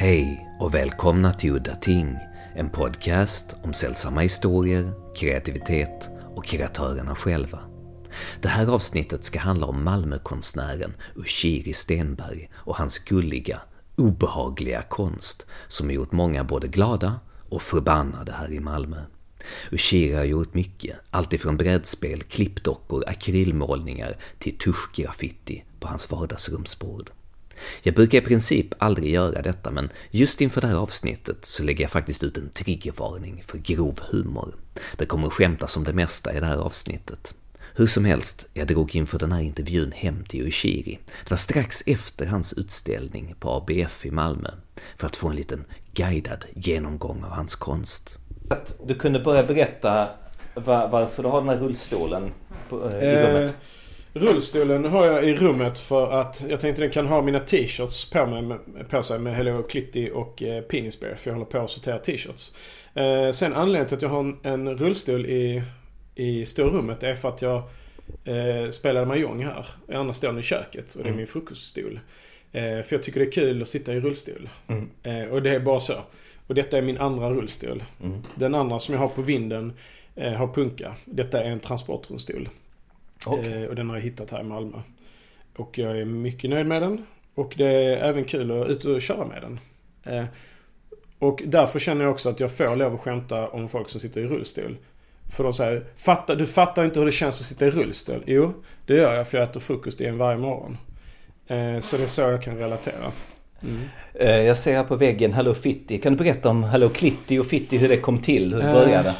Hej och välkomna till Udda Ting, en podcast om sällsamma historier, kreativitet och kreatörerna själva. Det här avsnittet ska handla om Malmökonstnären Ushiri Stenberg och hans gulliga, obehagliga konst som gjort många både glada och förbannade här i Malmö. Ushiri har gjort mycket, alltifrån brädspel, klippdockor, akrylmålningar till tuschgraffiti på hans vardagsrumsbord. Jag brukar i princip aldrig göra detta, men just inför det här avsnittet så lägger jag faktiskt ut en triggervarning för grov humor. Det kommer att skämtas om det mesta i det här avsnittet. Hur som helst, jag drog inför den här intervjun hem till Ushiri. Det var strax efter hans utställning på ABF i Malmö, för att få en liten guidad genomgång av hans konst. Du kunde börja berätta varför du har den här rullstolen eh, i rummet. Rullstolen har jag i rummet för att jag tänkte den kan ha mina t-shirts på, mig, på sig med Hello Kitty och eh, Penis Bear. För jag håller på att sortera t-shirts. Eh, sen anledningen till att jag har en, en rullstol i, i storrummet är för att jag eh, spelade mahjong här. Annars står den i köket och det är mm. min frukoststol. Eh, för jag tycker det är kul att sitta i rullstol. Mm. Eh, och det är bara så. Och detta är min andra rullstol. Mm. Den andra som jag har på vinden eh, har punka. Detta är en transportrullstol. Okay. Eh, och den har jag hittat här i Malmö. Och jag är mycket nöjd med den. Och det är även kul att ut och köra med den. Eh, och därför känner jag också att jag får lov att skämta om folk som sitter i rullstol. För de säger, Fatta, du fattar inte hur det känns att sitta i rullstol. Jo, det gör jag för jag äter frukost i en varje morgon. Eh, så det är så jag kan relatera. Mm. Jag ser här på väggen Hello Fitty. Kan du berätta om Hello Kitty och Fitty, hur det kom till, hur det började?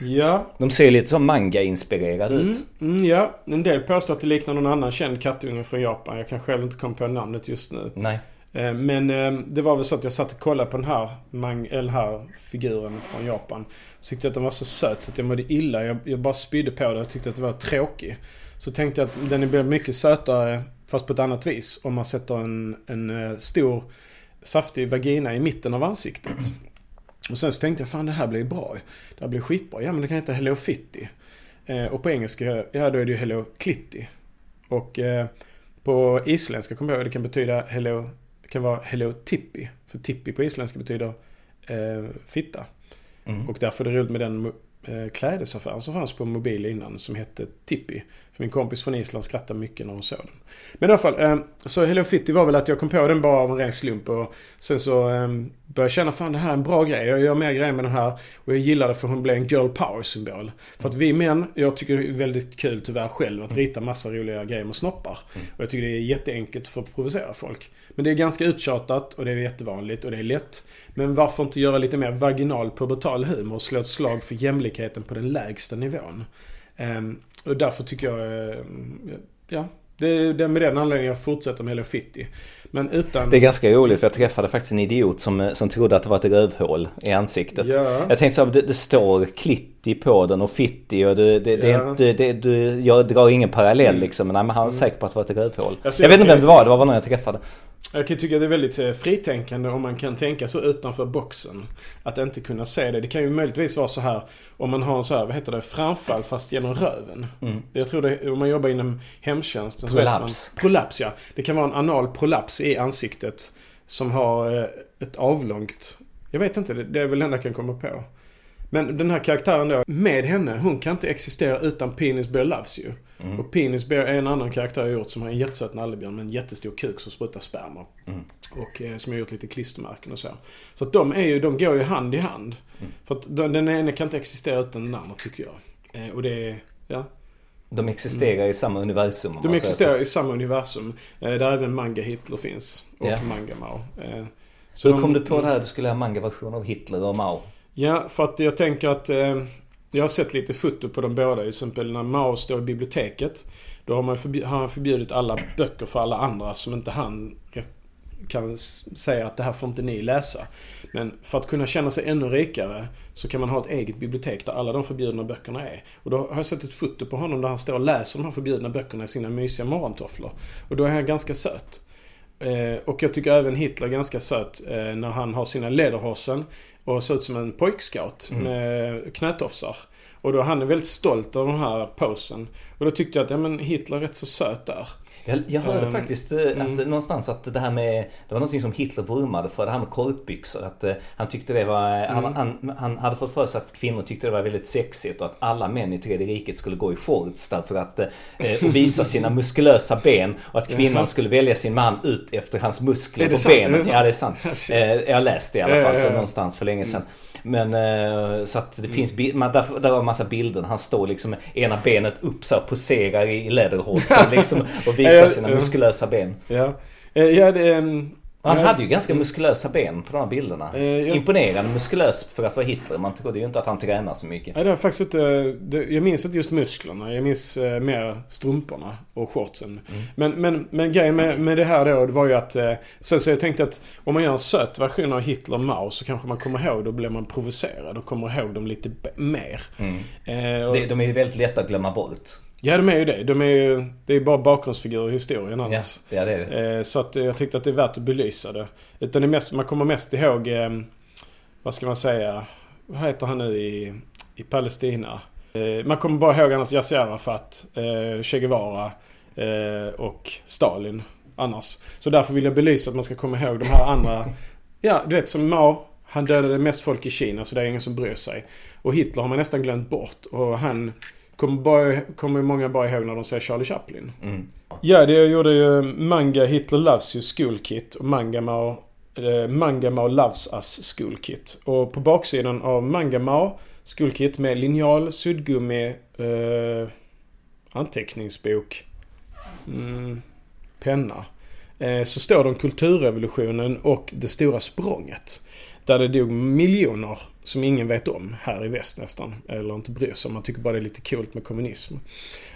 Ja. De ser lite som manga-inspirerade mm, ut. Mm, ja, en del påstår att det liknar någon annan känd kattunge från Japan. Jag kan själv inte komma på namnet just nu. Nej. Eh, men eh, det var väl så att jag satt och kollade på den här, den här figuren från Japan. Så tyckte jag att den var så söt så att jag mådde illa. Jag, jag bara spydde på det och tyckte att det var tråkig. Så tänkte jag att den blir mycket sötare fast på ett annat vis. Om man sätter en, en eh, stor saftig vagina i mitten av ansiktet. Och sen så tänkte jag, fan det här blir bra. Det här blir skitbra. Ja men det kan heta Hello Fitty. Eh, och på engelska, ja då är det ju Hello Klitty. Och eh, på isländska kommer jag ihåg, det kan betyda Hello, det kan vara Hello Tippi. För Tippi på isländska betyder eh, fitta. Mm. Och därför är det roligt med den eh, klädesaffären som fanns på mobil innan som hette Tippi. För min kompis från Island skrattade mycket när hon såg den. Men i alla fall, eh, så Hello Fitty var väl att jag kom på den bara av en ren slump. Och sen så eh, började jag känna, fan det här är en bra grej. Jag gör mer grejer med den här. Och jag gillar det för hon blev en girl power symbol. För att vi män, jag tycker det är väldigt kul tyvärr själv att rita massa roliga grejer med snoppar. Och jag tycker det är jätteenkelt för att provocera folk. Men det är ganska uttjatat och det är jättevanligt och det är lätt. Men varför inte göra lite mer vaginal pubertal humor och slå ett slag för jämlikheten på den lägsta nivån? Um, och därför tycker jag, eh, ja, det är med den anledningen jag fortsätter med Hello Fitty. Men utan... Det är ganska roligt för jag träffade faktiskt en idiot som, eh, som trodde att det var ett rövhål i ansiktet. Ja. Jag tänkte så här, det, det står Klitti på den och Fitti och det, det, det ja. är inte, det, det, jag drar ingen parallell mm. liksom. Men nej, men han var mm. säker på att det var ett rövhål. Alltså, jag vet inte vem det var, det var någon jag träffade. Jag kan tycka det är väldigt eh, fritänkande om man kan tänka så utanför boxen. Att inte kunna se det. Det kan ju möjligtvis vara så här om man har en så här, vad heter det, framfall fast genom röven. Mm. Jag tror det, om man jobbar inom hemtjänsten så prolaps. Man, prolaps ja. Det kan vara en anal prolaps i ansiktet. Som har eh, ett avlångt, jag vet inte, det är väl det enda jag kan komma på. Men den här karaktären då, med henne, hon kan inte existera utan Penis Bear Loves You. Mm. Och Penis Bear är en annan karaktär jag gjort som har en jättesöt nallebjörn med en jättestor kuk som sprutar sperma. Mm. Och eh, som jag har gjort lite klistermärken och så. Så att de är ju, de går ju hand i hand. Mm. För att den, den ena kan inte existera utan den andra tycker jag. Eh, och det är, ja. De existerar i samma universum. De existerar i samma universum. Eh, där även Manga Hitler finns. Och yeah. Manga Mao. Eh, så Hur kom de, du på det här? Du skulle ha manga-version av Hitler och Mao? Ja, för att jag tänker att eh, jag har sett lite foto på de båda. Till exempel när Mao står i biblioteket. Då har, man förbi- har han förbjudit alla böcker för alla andra som inte han kan säga att det här får inte ni läsa. Men för att kunna känna sig ännu rikare så kan man ha ett eget bibliotek där alla de förbjudna böckerna är. Och då har jag sett ett foto på honom där han står och läser de här förbjudna böckerna i sina mysiga morgontofflor. Och då är han ganska söt. Eh, och jag tycker även Hitler är ganska söt eh, när han har sina lederhosen och ser ut som en pojkscout mm. med knätofsar. Och då han är väldigt stolt av den här posen. Och då tyckte jag att ja, men Hitler är rätt så söt där. Jag, jag hörde um, faktiskt eh, att, mm. någonstans att det här med, det var någonting som Hitler vurmade för, det här med kortbyxor. Att uh, han tyckte det var, mm. han, han, han, hade fått för sig att kvinnor tyckte det var väldigt sexigt och att alla män i tredje riket skulle gå i shorts därför att uh, visa sina muskulösa ben och att kvinnan skulle välja sin man ut efter hans muskler på benen. Ja det är sant. Uh, jag läste det i alla fall så någonstans för länge sedan. Mm. Men eh, så att det finns, man, där, där var en massa bilder. Han står liksom med ena benet upp så poserar i läderhosen liksom och visar sina muskulösa ben. Ja, ja det, um, han hade ju ganska muskulösa ben på de här bilderna. Eh, ja. Imponerande muskulös för att vara Hitler. Man trodde ju inte att han tränade så mycket. Nej, det var faktiskt inte... Det, jag minns inte just musklerna. Jag minns eh, mer strumporna och shortsen. Mm. Men, men, men grejen med, med det här då, det var ju att... Eh, sen så jag tänkte att om man gör en söt version av Hitler och Mao så kanske man kommer ihåg, då blir man provocerad och kommer ihåg dem lite mer. Mm. Eh, och, de är ju väldigt lätta att glömma bort. Ja, de är ju det. De är ju, det är bara bakgrundsfigurer i historien annars. Ja, det är det. Eh, så att jag tyckte att det är värt att belysa det. Utan det mest, man kommer mest ihåg, eh, vad ska man säga, vad heter han nu i, i Palestina? Eh, man kommer bara ihåg hans Yasser Arafat, Che Guevara och Stalin annars. Så därför vill jag belysa att man ska komma ihåg de här andra. Ja, du vet som Mao. Han dödade mest folk i Kina så det är ingen som bryr sig. Och Hitler har man nästan glömt bort. Och han Kommer, bara, kommer många bara ihåg när de ser Charlie Chaplin. Mm. Ja, det jag gjorde ju Manga Hitler Loves You School Kit och Manga Mao, eh, Manga Mao Loves Us School Kit. Och på baksidan av Manga Mao School Kit med linjal, suddgummi, eh, anteckningsbok, mm, penna. Eh, så står det om kulturrevolutionen och det stora språnget. Där det dog miljoner som ingen vet om här i väst nästan. Eller inte bryr sig om. Man tycker bara det är lite coolt med kommunism.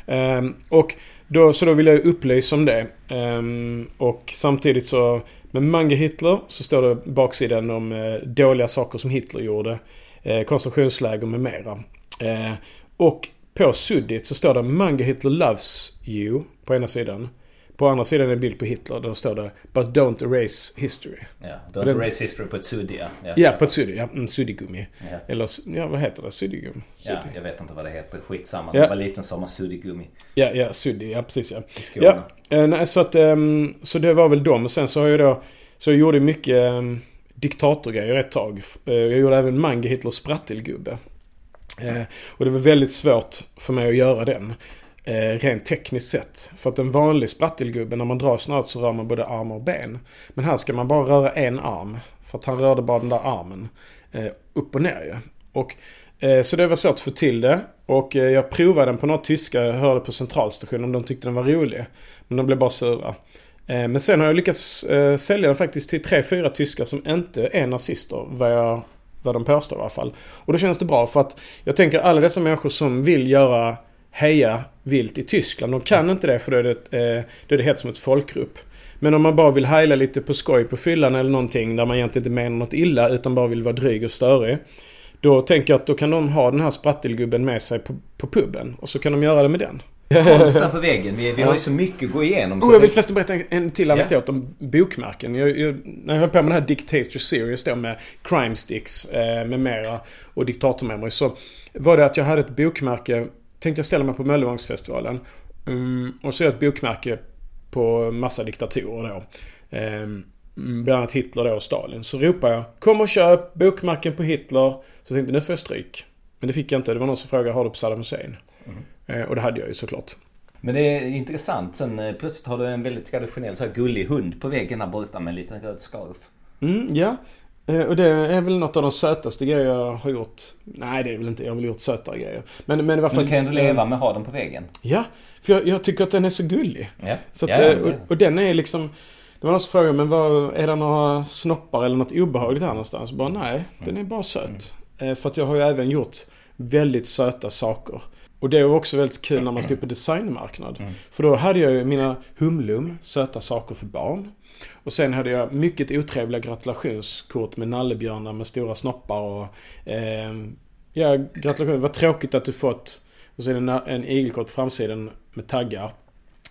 Um, och då, så då vill jag upplysa om det. Um, och samtidigt så med Manga Hitler så står det baksidan om uh, dåliga saker som Hitler gjorde. Uh, koncentrationsläger med mera. Uh, och på suddigt så står det Manga Hitler loves you på ena sidan. På andra sidan är en bild på Hitler. Där står det But don't erase history. Ja, don't den, erase history på ett suddi ja. ja. På ett suddi. Ja, en suddigummi. Ja. Eller, ja vad heter det? Suddigummi? Ja, jag vet inte vad det heter. Skitsamma. Ja. Det var liten som en suddigummi. Ja, ja, suddi. Ja, precis ja. I Skåne. Ja, eh, nej, så att, um, så det var väl dem. Sen så har jag då, så jag gjorde mycket um, diktatorgrejer ett tag. Uh, jag gjorde även Mange Hitlers sprattelgubbe. Uh, och det var väldigt svårt för mig att göra den eh, rent tekniskt sett. För att en vanlig sprattelgubbe, när man drar snart så rör man både armar och ben. Men här ska man bara röra en arm. För att han rörde bara den där armen eh, upp och ner ju. Och, eh, så det var svårt att få till det. Och eh, jag provade den på några tyska, jag hörde på centralstationen, om de tyckte den var rolig. Men de blev bara sura. Eh, men sen har jag lyckats eh, sälja den faktiskt till tre, fyra tyskar som inte är nazister. Vad jag vad de påstår i alla fall. Och då känns det bra för att jag tänker alla dessa människor som vill göra heja vilt i Tyskland. De kan inte det för då är det, eh, då är det hets mot folkgrupp. Men om man bara vill heila lite på skoj på fyllan eller någonting där man egentligen inte menar något illa utan bara vill vara dryg och störig. Då tänker jag att då kan de ha den här sprattelgubben med sig på, på puben och så kan de göra det med den. Konsten på väggen. Vi, vi har ju så mycket att gå igenom. Oh, jag vill förresten berätta en till anekdot yeah. om bokmärken. Jag, jag, när jag höll på med den här Dictator Series då med Crime Sticks eh, med mera och Diktator Memory så var det att jag hade ett bokmärke tänkte jag ställa mig på Möllevångsfestivalen. Um, och så är jag ett bokmärke på massa diktatorer då. Um, bland annat Hitler då och Stalin. Så ropar jag Kom och köp bokmärken på Hitler. Så jag tänkte nu får jag stryk. Men det fick jag inte. Det var någon som frågade har du på Saddam Hussein? Mm. Uh, och det hade jag ju såklart. Men det är intressant. Sen eh, plötsligt har du en väldigt traditionell så här gullig hund på väggen där borta med en liten röd scarf. Mm, ja. Eh, och det är väl något av de sötaste grejer jag har gjort. Nej det är väl inte, jag har väl gjort sötare grejer. Men, men i alla fall... Men kan du leva med att ha den på väggen? Ja, för jag, jag tycker att den är så gullig. Ja. Så att, ja, ja, och, och, den är liksom... Det var någon som frågade men vad, är det några snoppar eller något obehagligt här någonstans? Bara nej, den är bara söt. Mm. För att jag har ju även gjort väldigt söta saker. Och det är också väldigt kul när man står på designmarknad. Mm. För då hade jag ju mina Humlum, söta saker för barn. Och sen hade jag mycket otrevliga gratulationskort med nallebjörnar med stora snoppar och... Eh, ja, gratulationer. Vad tråkigt att du fått... Och så är det en, igelkott på framsidan med taggar.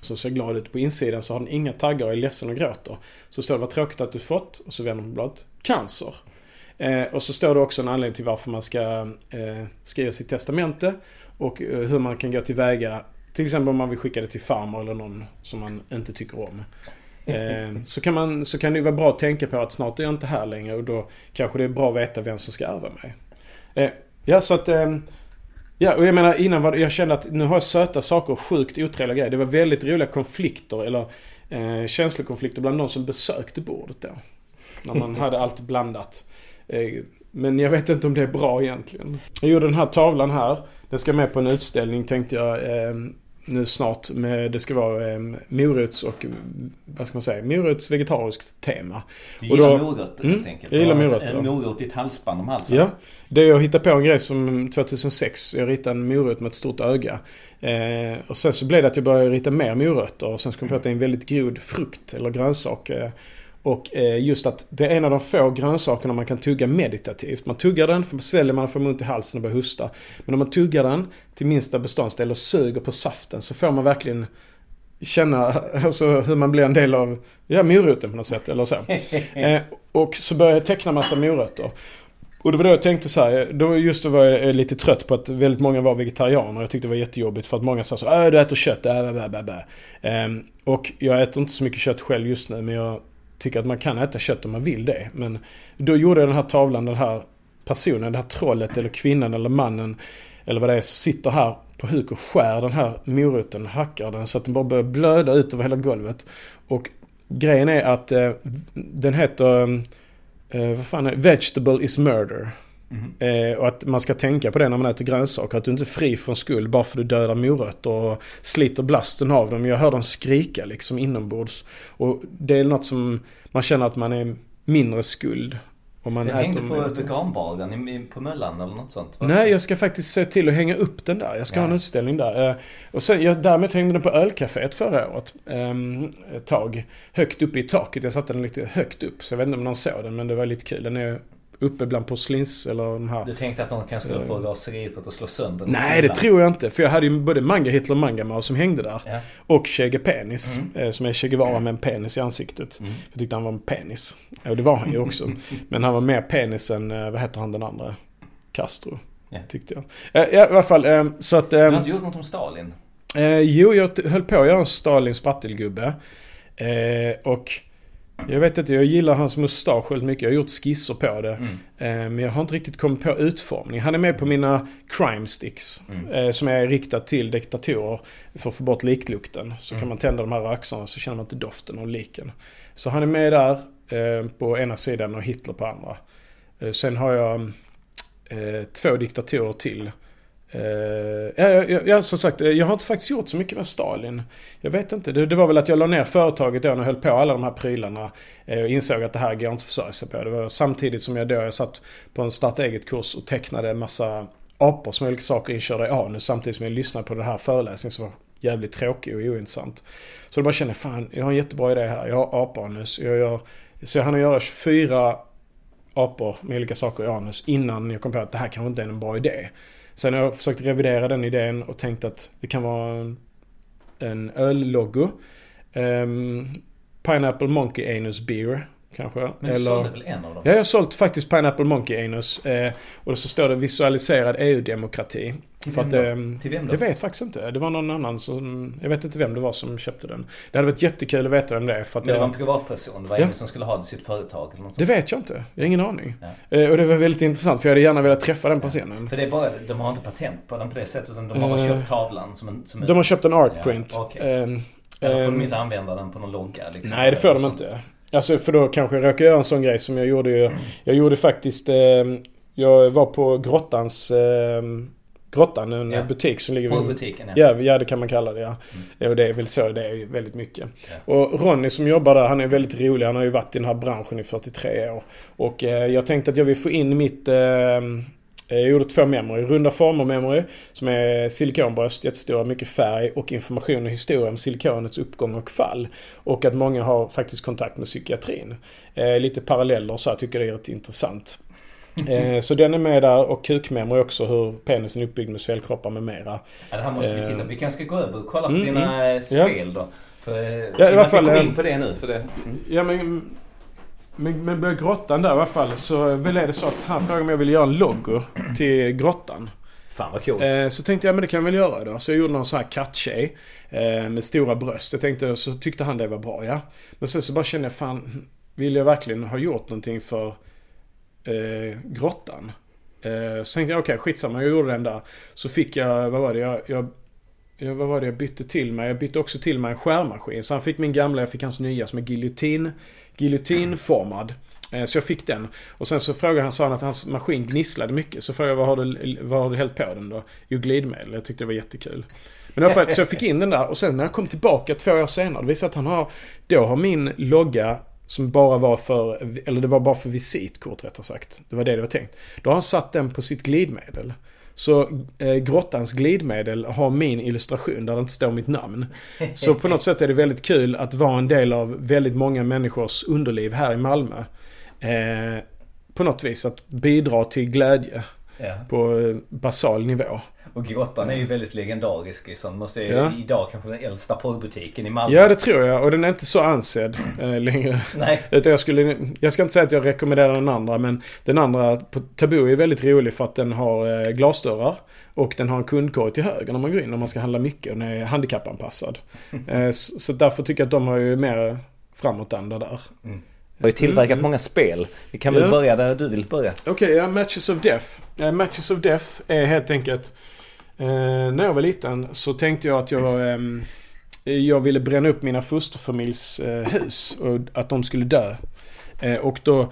Som ser glad ut. På insidan så har den inga taggar och är ledsen och gråter. Så står det vad tråkigt att du fått och så vänder man på bladet. Cancer. Eh, och så står det också en anledning till varför man ska eh, skriva sitt testamente. Och eh, hur man kan gå tillväga. Till exempel om man vill skicka det till farmor eller någon som man inte tycker om. Eh, så, kan man, så kan det vara bra att tänka på att snart är jag inte här längre och då kanske det är bra att veta vem som ska ärva mig. Eh, ja, så att... Eh, ja, och jag menar innan var det, jag kände att nu har jag söta saker och sjukt otrevliga grejer. Det var väldigt roliga konflikter eller eh, känslokonflikter bland de som besökte bordet då. När man hade allt blandat. Eh, men jag vet inte om det är bra egentligen. Jag gjorde den här tavlan här. Den ska med på en utställning tänkte jag. Nu snart. Med, det ska vara eh, morots och, vad ska man säga, morots vegetariskt tema. Du gillar och då, morötter mm, helt enkelt? Jag gillar morötter. En morot i ett halsband om halsen? Ja. Det jag hittade på en grej som 2006. Jag ritade en morot med ett stort öga. Eh, och sen så blev det att jag började rita mer morötter. Och sen så kom jag på att det är en väldigt god frukt eller grönsak. Eh, och eh, just att det är en av de få grönsakerna man kan tugga meditativt. Man tuggar den, för sväljer man får ont i halsen och börjar hosta. Men om man tuggar den till minsta beståndsdel och suger på saften så får man verkligen känna alltså, hur man blir en del av ja, moroten på något sätt. Eller så. Eh, och så började jag teckna massa morötter. Och det var då jag tänkte så här, då just då var jag lite trött på att väldigt många var vegetarianer. Jag tyckte det var jättejobbigt för att många sa så äh, du äter kött, äh, bä, bä, bä. Um, Och jag äter inte så mycket kött själv just nu men jag tycker att man kan äta kött om man vill det. Men då gjorde jag den här tavlan, den här personen, det här trollet eller kvinnan eller mannen eller vad det är, sitter här på huk och skär den här moroten, hackar den så att den bara börjar blöda ut över hela golvet. Och grejen är att eh, den heter, eh, eh vad fan är det? Vegetable is murder. Mm. Eh, och att man ska tänka på det när man äter grönsaker. Att du inte är fri från skuld bara för att du dödar morötter och sliter blasten av dem. Jag hör dem skrika liksom inombords. Och det är något som man känner att man är mindre skuld. Om man den hängde på veganbaren på Möllan eller något sånt? Nej, jag ska faktiskt se till att hänga upp den där. Jag ska ja. ha en utställning där. Eh, och sen, jag, därmed hängde den på ölcaféet förra året. Um, ett tag. Högt uppe i taket. Jag satte den lite högt upp. Så jag vet inte om någon såg den, men det var lite kul. Den är uppe bland porslins eller de här. Du tänkte att någon kanske skulle få raseriet att slå sönder? Nej, det tror jag inte. För jag hade ju både Manga Hitler och Manga som hängde där. Ja. Och Che Penis. Mm. Eh, som är Che Guevara med en penis i ansiktet. Mm. Jag tyckte han var en penis. Och det var han ju också. Men han var mer penis än, eh, vad heter han den andra? Castro. Ja. Tyckte jag. Eh, ja, i alla fall så att... Du har inte gjort något om Stalin? Eh, jo, jag höll på att göra en Stalin sprattelgubbe. Eh, och jag vet inte, jag gillar hans mustasch väldigt mycket. Jag har gjort skisser på det. Mm. Eh, men jag har inte riktigt kommit på utformning. Han är med på mina crime sticks. Mm. Eh, som är riktat till diktatorer. För att få bort liklukten. Så mm. kan man tända de här röksarna så känner man inte doften av liken. Så han är med där eh, på ena sidan och Hitler på andra. Sen har jag två diktatorer till jag, ja, som sagt, eh, jag har inte faktiskt gjort så mycket med Stalin. Jag vet inte. Det, det var väl att jag la ner företaget då och höll på alla de här prylarna. Eh, och insåg att det här går inte att försörja sig på. Det var samtidigt som jag då jag satt på en starta eget-kurs och tecknade en massa apor som olika saker inkörda i anus. Samtidigt som jag lyssnade på den här föreläsningen som var jävligt tråkig och ointressant. Så då bara kände, fan, jag har en jättebra idé här. Jag har apanus. Jag gör, så jag hann göra 24 apor med olika saker i anus innan jag kom på att det här kanske inte är en bra idé. Sen har jag försökt revidera den idén och tänkt att det kan vara en, en ölloggo. Um, ehm, Pineapple Monkey Anus Beer. Kanske. Men du Eller... sålde väl en av dem? Ja, jag har sålt faktiskt Pineapple Monkey Anus. Eh, och så står det visualiserad EU-demokrati. Till vem, att, då? Eh, Till vem då? Det vet faktiskt inte. Det var någon annan som... Jag vet inte vem det var som köpte den. Det hade varit jättekul att veta vem det är. För att Men det var en privatperson? Det var ja. ingen som skulle ha sitt företag? Eller något det vet jag inte. Jag har ingen aning. Ja. Eh, och det var väldigt intressant för jag hade gärna velat träffa den personen. Ja. För det är bara, de har inte patent på den på det sättet utan de har bara uh, köpt tavlan som en... Som de har köpt en artprint. Ja, okay. um, Eller får de ehm, inte använda den på någon logga? Liksom, nej, det får de inte. Alltså för då kanske jag råkar göra en sån grej som jag gjorde ju. Jag gjorde faktiskt, eh, jag var på Grottans eh, Grottan, en ja. butik som ligger vid... Butiken ja. ja. Ja, det kan man kalla det ja. Mm. Och det är väl så det är väldigt mycket. Ja. Och Ronny som jobbar där, han är väldigt rolig. Han har ju varit i den här branschen i 43 år. Och eh, jag tänkte att jag vill få in mitt Eh, jag gjorde två memory. Runda former memory som är silikonbröst, jättestora, mycket färg och information och historia om silikonets uppgång och fall. Och att många har faktiskt kontakt med psykiatrin. Eh, lite paralleller så här tycker jag det är rätt intressant. Eh, så den är med där och kukmemory också hur penisen är uppbyggd med cellkroppar med mera. Ja, det här måste vi titta på. Vi kanske ska gå över och kolla på mm, dina mm. spel då. För, ja, i alla fall. gå in på det nu. För det. Ja, men men, men med grottan där i alla fall så blev det så att han frågade om jag ville göra en logo till grottan. Fan vad coolt. Eh, så tänkte jag, men det kan jag väl göra då. Så jag gjorde någon sån här katttjej. Eh, med stora bröst. Jag tänkte, så tyckte han det var bra ja. Men sen så bara kände jag, fan. Vill jag verkligen ha gjort någonting för eh, grottan? Eh, så tänkte jag, okej okay, skitsamma. Jag gjorde den där. Så fick jag, vad var det? Jag, jag, jag, vad var det jag bytte till mig? Jag bytte också till mig en skärmaskin. Så han fick min gamla, jag fick hans nya som är giljotin, giljotinformad. Eh, så jag fick den. Och sen så frågade han, sa han att hans maskin gnisslade mycket. Så frågade jag vad har du, vad har du hällt på den då? Jo, glidmedel. Jag tyckte det var jättekul. Men i alla fall, så jag fick in den där och sen när jag kom tillbaka två år senare, det visade att han har, då har min logga som bara var för, eller det var bara för visitkort rättare sagt. Det var det det var tänkt. Då har han satt den på sitt glidmedel. Så eh, grottans glidmedel har min illustration där det inte står mitt namn. Så på något sätt är det väldigt kul att vara en del av väldigt många människors underliv här i Malmö. Eh, på något vis att bidra till glädje. Ja. På eh, basal nivå. Och Grottan är ju väldigt legendarisk. Sån måste ja. idag kanske den äldsta porrbutiken i Malmö. Ja det tror jag. Och den är inte så ansedd eh, längre. Nej. Utan jag skulle, jag ska inte säga att jag rekommenderar den andra. Men den andra på Tabu är väldigt rolig för att den har eh, glasdörrar. Och den har en kundkorg till höger när man går in om man ska handla mycket. Den är handikappanpassad. eh, så, så därför tycker jag att de har ju mer framåtanda där. Mm. Du har ju tillverkat mm. många spel. Vi kan väl ja. börja där du vill börja. Okej, okay, ja. Matches of Death. Uh, Matches of Death är helt enkelt... Uh, när jag var liten så tänkte jag att jag... Um, jag ville bränna upp mina fosterfamiljs uh, hus och att de skulle dö. och då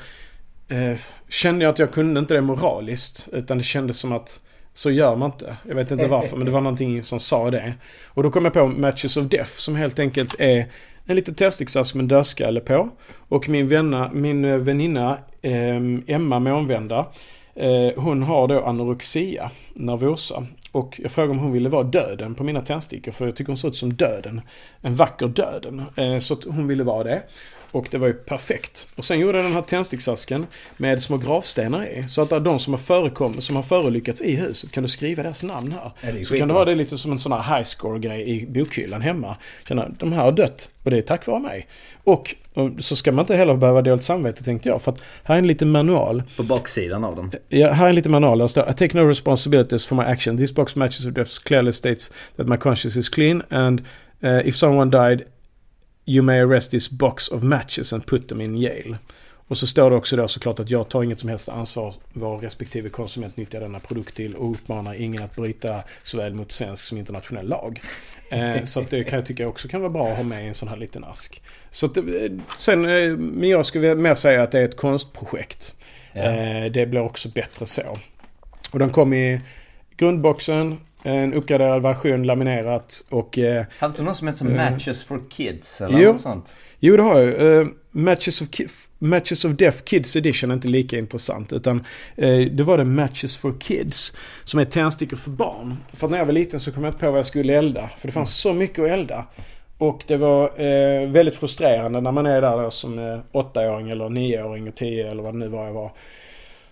kände jag att jag kunde inte det moraliskt. Utan det kändes som att så gör man inte. Jag vet inte varför men det var någonting som sa det. Och då kom jag på Matches of Death som helt enkelt är en liten tändsticksask med en dödskalle på. Och min, vänna, min eh, väninna eh, Emma Månvända eh, hon har då anorexia nervosa. Och jag frågade om hon ville vara döden på mina tändstickor för jag tycker hon ser ut som döden. En vacker döden. Eh, så hon ville vara det. Och det var ju perfekt. Och sen gjorde jag den här tändsticksasken med små gravstenar i. Så att de som har förekommit, som har förolyckats i huset kan du skriva deras namn här. Så kan du ha det lite som en sån här high score grej i bokhyllan hemma. Känna, de här har dött och det är tack vare mig. Och, och så ska man inte heller behöva dåligt samvete tänkte jag. För att här är en liten manual. På baksidan av dem? Ja, här är en liten manual. Där står I take no responsibilities for my action. This box matches of deaths clearly states that my conscience is clean and uh, if someone died You may arrest this box of matches and put them in jail. Och så står det också då såklart att jag tar inget som helst ansvar vad respektive konsument nyttjar denna produkt till och uppmanar ingen att bryta såväl mot svensk som internationell lag. Eh, så att det kan jag tycka också kan vara bra att ha med i en sån här liten ask. Så att, eh, sen, eh, men jag skulle mer säga att det är ett konstprojekt. Ja. Eh, det blir också bättre så. Och den kom i grundboxen, en uppgraderad version laminerat och... Eh, Hade du någon som heter uh, Matches for Kids eller jo, något sånt? Jo, det har jag. Uh, Matches, of Matches of Death Kids Edition är inte lika intressant. Utan uh, det var det Matches for Kids. Som är tändstickor för barn. För när jag var liten så kom jag inte på vad jag skulle elda. För det fanns mm. så mycket att elda. Och det var eh, väldigt frustrerande när man är där då som eh, åttaåring eller nioåring och tio eller vad det nu var jag var.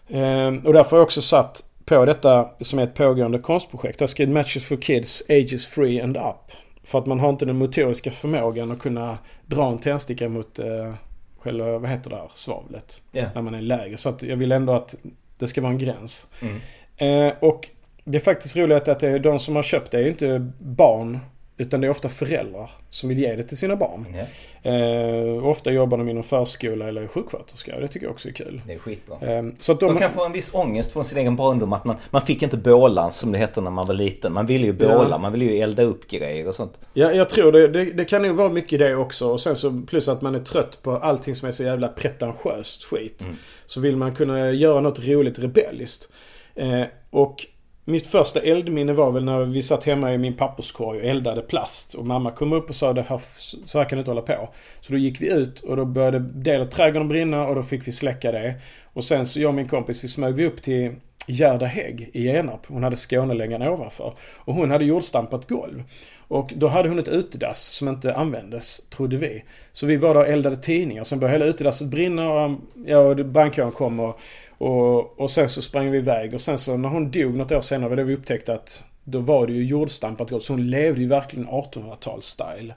Eh, och därför har jag också satt på detta som är ett pågående konstprojekt. Jag har skrivit Matches for Kids, Ages Free and Up. För att man har inte den motoriska förmågan att kunna dra en tändsticka mot eh, själva, vad heter det här, svavlet. Yeah. När man är lägre. Så att jag vill ändå att det ska vara en gräns. Mm. Eh, och det är faktiskt roligt att det är de som har köpt det är ju inte barn utan det är ofta föräldrar som vill ge det till sina barn. Mm. Eh, ofta jobbar de inom förskola eller sjuksköterska. Det tycker jag också är kul. Det är skitbra. Eh, så att de, de kan få en viss ångest från sin egen barndom. Att man, man fick inte båla som det hette när man var liten. Man ville ju båla. Ja. Man ville ju elda upp grejer och sånt. Ja, jag tror det, det. Det kan nog vara mycket det också. Och sen så plus att man är trött på allting som är så jävla pretentiöst skit. Mm. Så vill man kunna göra något roligt rebelliskt. Eh, och mitt första eldminne var väl när vi satt hemma i min papperskorg och eldade plast. Och mamma kom upp och sa att så här kan du inte hålla på. Så då gick vi ut och då började delar av trädgården brinna och då fick vi släcka det. Och sen så jag och min kompis vi smög vi upp till Gerda Hägg i Genarp. Hon hade Skånelängan ovanför. Och hon hade jordstampat golv. Och då hade hon ett utedass som inte användes, trodde vi. Så vi var där och eldade tidningar. Sen började hela utedasset brinna och, ja, brandkåren kom och och, och sen så sprang vi iväg och sen så när hon dog något år senare var det vi upptäckte att då var det ju jordstampat gott. Så hon levde ju verkligen 1800-tals-style.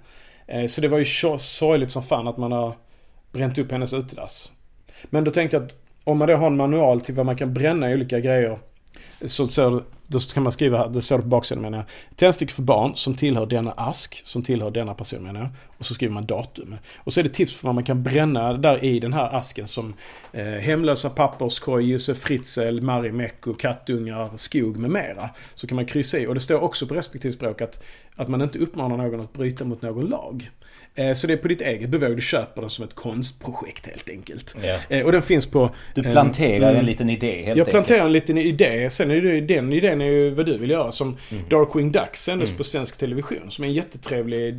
Eh, så det var ju sorgligt som fan att man har bränt upp hennes utedass. Men då tänkte jag att om man då har en manual till vad man kan bränna i olika grejer. Så, så då kan man skriva här, det står på baksidan menar jag. Tändstickor för barn som tillhör denna ask, som tillhör denna person menar jag. Och så skriver man datum. Och så är det tips på vad man kan bränna där i den här asken som eh, hemlösa papperskorg, Josef Fritzl, Marimekko, kattungar, skog med mera. Så kan man kryssa i. Och det står också på respektive språk att, att man inte uppmanar någon att bryta mot någon lag. Eh, så det är på ditt eget bevåg. Du köper den som ett konstprojekt helt enkelt. Ja. Och den finns på... Du planterar mm, en liten idé helt Jag planterar en liten idé. Sen är det den idén är ju vad du vill göra. Som mm. Darkwing Duck sändes mm. på svensk television. Som är en jättetrevlig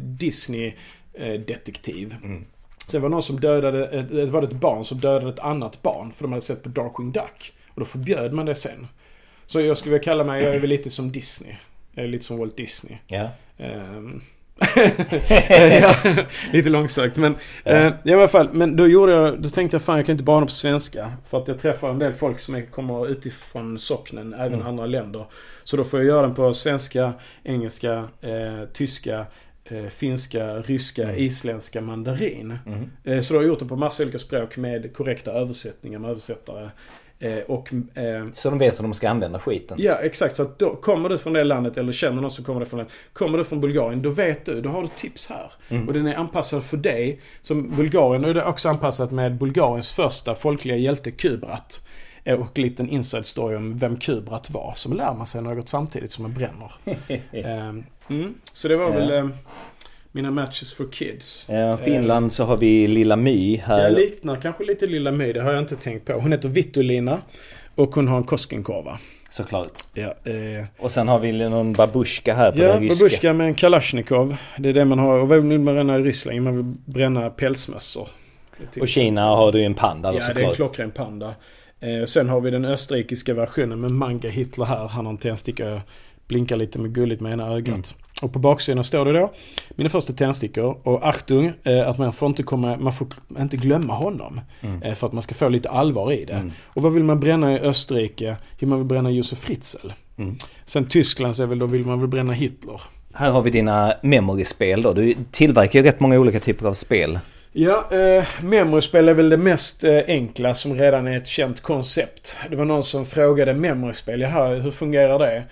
Disney-detektiv. Mm. Sen var det någon som dödade, det var det ett barn som dödade ett annat barn. För de hade sett på Darkwing Duck. Och då förbjöd man det sen. Så jag skulle vilja kalla mig, jag är väl lite som Disney. Jag är lite som Walt Disney. Ja. Um, ja, lite långsökt men ja. eh, i alla fall. Men då gjorde jag, då tänkte jag fan jag kan inte bara på svenska. För att jag träffar en del folk som är, kommer utifrån socknen, även mm. andra länder. Så då får jag göra den på svenska, engelska, eh, tyska, eh, finska, ryska, mm. isländska, mandarin. Mm. Eh, så då har gjort det på massa olika språk med korrekta översättningar med översättare. Eh, och, eh, så de vet hur de ska använda skiten? Ja, exakt. Så att då, kommer du från det landet eller känner någon som kommer från det Kommer du från Bulgarien, då vet du. Då har du tips här. Mm. Och den är anpassad för dig. Som Bulgarien är det också anpassat med Bulgariens första folkliga hjälte Kubrat. Eh, och en liten inside story om vem Kubrat var. Som lär man sig något samtidigt som man bränner. eh, mm. Så det var väl eh, mina matches for kids. Ja, Finland så har vi Lilla My här. Jag liknar kanske lite Lilla My, det har jag inte tänkt på. Hon heter Vittolina och hon har en Koskenkorva. Såklart. Ja, eh... Och sen har vi någon babushka här på ja, den ryska. Babushka med en kalasjnikov. Det är det man har. Och vad vill man bränna i Ryssland? Man vill bränna pälsmössor. Och Kina har du en panda då, Ja, det är en klockren panda. Eh, sen har vi den österrikiska versionen med Manga Hitler här. Han har en tändsticka. Blinkar lite med gulligt med ena ögat. Mm. Och på baksidan står det då mina första tändstickor och Achtung eh, att man får inte komma, man får inte glömma honom. Mm. Eh, för att man ska få lite allvar i det. Mm. Och vad vill man bränna i Österrike? Jo man vill bränna Josef Fritzl. Mm. Sen Tyskland så väl då vill man väl bränna Hitler. Här har vi dina memory-spel då. Du tillverkar ju rätt många olika typer av spel. Ja, eh, memoryspel är väl det mest eh, enkla som redan är ett känt koncept. Det var någon som frågade memoryspel, jaha hur fungerar det?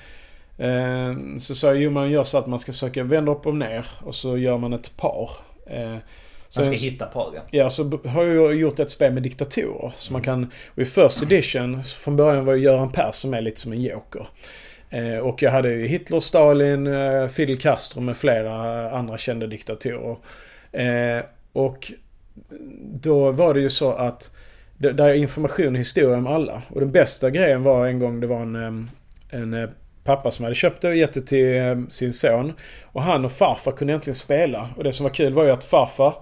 Eh, så sa jag, jo man gör så att man ska försöka vända upp och ner och så gör man ett par. Eh, man ska hitta paren? Ja, så har jag gjort ett spel med diktatorer. Så man kan, och i First Edition, från början var ju Göran Persson med lite som en joker. Eh, och jag hade ju Hitler, Stalin, Fidel Castro med flera andra kända diktatorer. och då var det ju så att där är information och historia om alla. Och den bästa grejen var en gång det var en, en pappa som hade köpt det och gett det till eh, sin son. Och han och farfar kunde äntligen spela. Och det som var kul var ju att farfar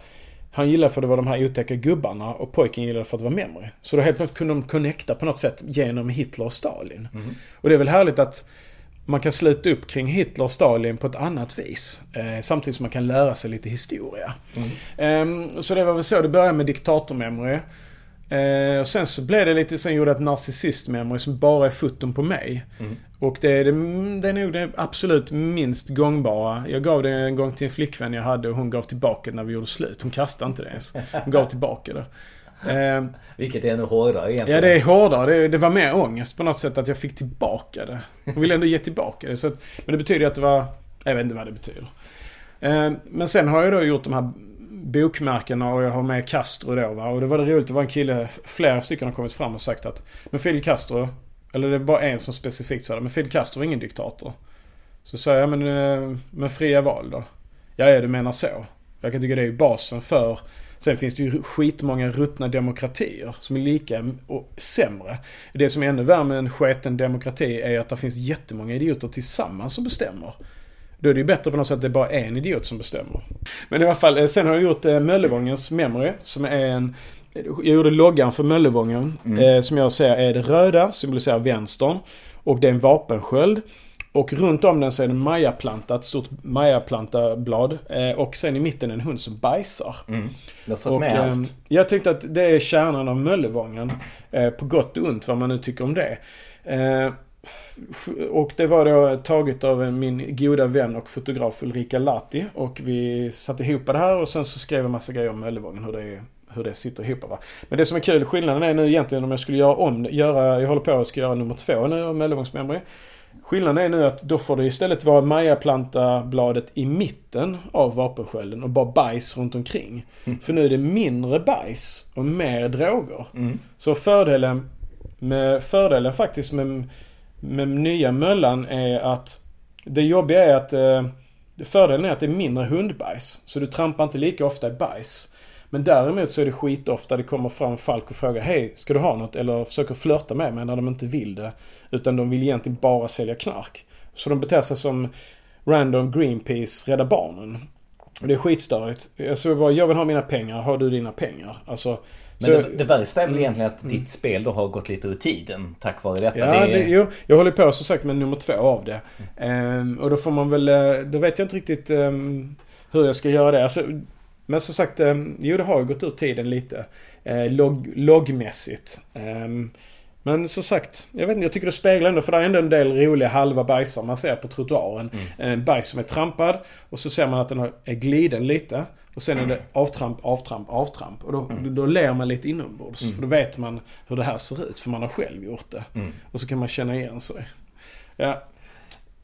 han gillade för att det var de här otäcka gubbarna och pojken gillade för att det var memory. Så då helt plötsligt kunde de connecta på något sätt genom Hitler och Stalin. Mm. Och det är väl härligt att man kan sluta upp kring Hitler och Stalin på ett annat vis. Eh, samtidigt som man kan lära sig lite historia. Mm. Eh, så det var väl så det började med diktatormemory. Eh, och sen så blev det lite, sen gjorde jag ett narcissist-memory som bara är foton på mig. Mm. Och det är, det, det är nog det absolut minst gångbara. Jag gav det en gång till en flickvän jag hade och hon gav tillbaka när vi gjorde slut. Hon kastade inte det ens. Hon gav tillbaka det. Eh, Vilket är ännu hårdare egentligen. Ja, det är hårdare. Det, det, var mer ångest på något sätt att jag fick tillbaka det. Hon ville ändå ge tillbaka det. Så att, men det betyder att det var... Jag vet inte vad det betyder. Eh, men sen har jag då gjort de här bokmärkena och jag har med Castro då va. Och det var det roligt, det var en kille, flera stycken har kommit fram och sagt att Men Fidel Castro, eller det var en som specifikt sa det, men Fidel Castro är ingen diktator. Så sa jag, men eh, men fria val då? Ja, ja, du menar så. Jag kan tycka det är basen för Sen finns det ju skitmånga ruttna demokratier som är lika och sämre. Det som är ännu värre med en sketen demokrati är att det finns jättemånga idioter tillsammans som bestämmer. Då är det ju bättre på något sätt att det är bara en idiot som bestämmer. Men i alla fall, eh, sen har jag gjort eh, Möllevångens Memory. Som är en... Jag gjorde loggan för Möllevången. Mm. Eh, som jag ser är det röda, symboliserar vänstern. Och det är en vapensköld. Och runt om den så är det en majaplanta, ett stort majaplantablad. Eh, och sen i mitten en hund som bajsar. Mm. Du har fått och, med allt. Eh, jag tyckte att det är kärnan av Möllevången. Eh, på gott och ont, vad man nu tycker om det. Och det var då taget av min goda vän och fotograf Ulrika Lati. Och vi satte ihop det här och sen så skrev jag massa grejer om Möllevången. Hur det, hur det sitter ihop. Va? Men det som är kul, skillnaden är nu egentligen om jag skulle göra om, göra, jag håller på att ska göra nummer två nu av mellangångsmemory. Skillnaden är nu att då får det istället vara Maja-planta-bladet i mitten av vapenskölden och bara bajs runt omkring. Mm. För nu är det mindre bajs och mer droger. Mm. Så fördelen med, fördelen faktiskt med, med nya möllan är att det jobbiga är att eh, fördelen är att det är mindre hundbajs. Så du trampar inte lika ofta i bajs. Men däremot så är det skitofta det kommer fram folk och frågar Hej, ska du ha något? Eller försöker flörta med mig när de inte vill det. Utan de vill egentligen bara sälja knark. Så de beter sig som random Greenpeace Rädda Barnen. Det är skitstörigt. Jag bara, jag vill ha mina pengar, har du dina pengar? Alltså, men det, det värsta är väl egentligen att mm. ditt spel då har gått lite ur tiden tack vare detta. Ja, det jo, jag håller på som sagt med nummer två av det. Mm. Um, och då får man väl, eh, då vet jag inte riktigt um, hur jag ska göra det. Alltså, men som sagt, um, jo det har ju gått ur tiden lite. Uh, log, loggmässigt. Um, men som sagt, jag vet inte, jag tycker det speglar ändå för det är ändå en del roliga halva bajsar man ser på trottoaren. Mm. En bajs som är trampad och så ser man att den är gliden lite. Och sen är det avtramp, avtramp, avtramp. Och då, mm. då ler man lite inombords. Mm. För då vet man hur det här ser ut. För man har själv gjort det. Mm. Och så kan man känna igen sig. Ja.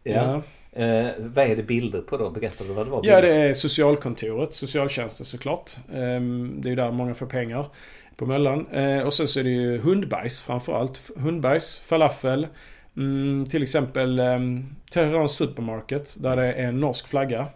Ja. ja. Eh, vad är det bilder på då? Berätta vad det var? Ja, det är socialkontoret. Socialtjänsten såklart. Eh, det är ju där många får pengar på Möllan. Eh, och sen så är det ju hundbajs framförallt. Hundbajs, falafel. Mm, till exempel eh, Teheran Supermarket där det är en norsk flagga.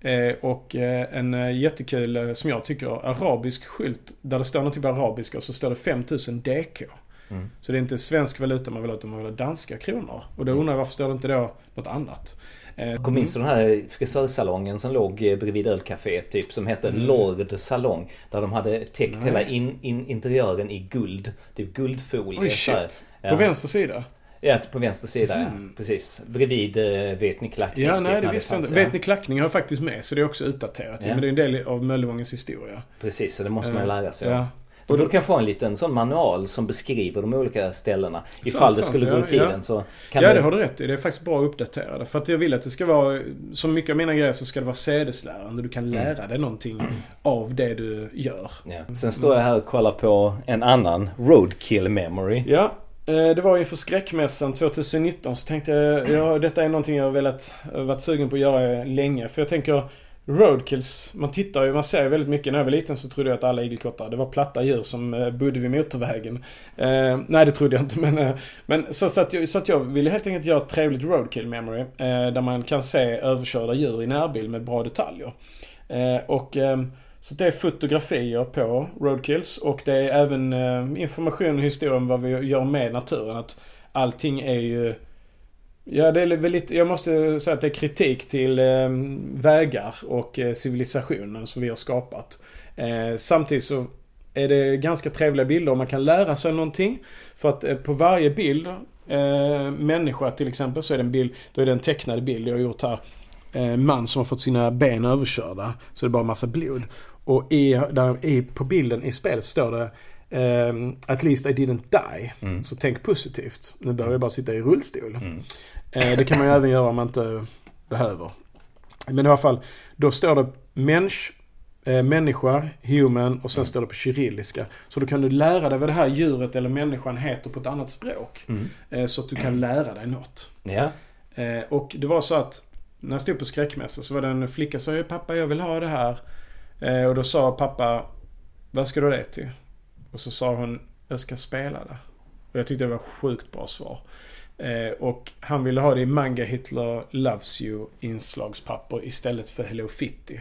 Eh, och eh, en eh, jättekul, som jag tycker, arabisk skylt där det står någonting på arabiska och så står det 5000 DK. Mm. Så det är inte svensk valuta man vill ha utan man vill ha danska kronor. Och då undrar jag varför står det inte då något annat? Jag minns du den här frisörsalongen som låg bredvid ölcaféet typ som hette mm. Lord Salong. Där de hade täckt Nej. hela in, in, interiören i guld. Typ guldfolie. Oj shit. Ja. På vänster sida? Ja, på vänster sida mm. Precis. Bredvid uh, Vet ni klackning. Ja, nej det visste jag inte. Vet ni klackning har faktiskt med så det är också utdaterat. Ja. Men det är en del av Möllevångens historia. Precis, så det måste man lära sig. Ja. Du borde kanske ha en liten sån manual som beskriver de olika ställena. Ifall sant, det skulle sant, gå i tiden ja. så kan Ja, det har du rätt i. Det är faktiskt bra uppdaterade. För att jag vill att det ska vara, som mycket av mina grejer så ska det vara sädeslärande. Du kan mm. lära mm. dig någonting av det du gör. Ja. Sen står jag här och kollar på en annan Roadkill Memory. Ja, Eh, det var inför skräckmässan 2019 så tänkte jag, ja detta är någonting jag har velat, varit sugen på att göra länge. För jag tänker Roadkills, man tittar ju, man ser ju väldigt mycket. När jag var liten så trodde jag att alla igelkottar, det var platta djur som eh, bodde vid motorvägen. Eh, nej det trodde jag inte men, eh, men så, så, att jag, så att jag ville helt enkelt göra ett trevligt roadkill memory. Eh, där man kan se överkörda djur i närbild med bra detaljer. Eh, och ehm, så det är fotografier på roadkills och det är även eh, information och historia om vad vi gör med naturen. Att allting är ju... Ja, det är väl lite, jag måste säga att det är kritik till eh, vägar och eh, civilisationen som vi har skapat. Eh, samtidigt så är det ganska trevliga bilder och man kan lära sig någonting. För att eh, på varje bild, eh, människa till exempel, så är det en bild, då är det en tecknad bild jag har gjort här eh, man som har fått sina ben överkörda. Så det är bara massa blod. Och i, där, i, på bilden i spelet står det um, At least I didn't die. Mm. Så tänk positivt. Nu behöver jag bara sitta i rullstol. Mm. Uh, det kan man ju även göra om man inte behöver. Men i alla fall, då står det mensch, eh, människa, human och sen mm. står det på kyrilliska. Så då kan du lära dig vad det här djuret eller människan heter på ett annat språk. Mm. Eh, så att du kan lära dig något. Ja. Eh, och det var så att när jag stod på skräckmässa så var det en flicka som sa pappa jag vill ha det här. Eh, och då sa pappa, vad ska du ha det till? Och så sa hon, jag ska spela det. Och jag tyckte det var sjukt bra svar. Eh, och han ville ha det i Manga Hitler Loves You inslagspapper istället för Hello Fitty.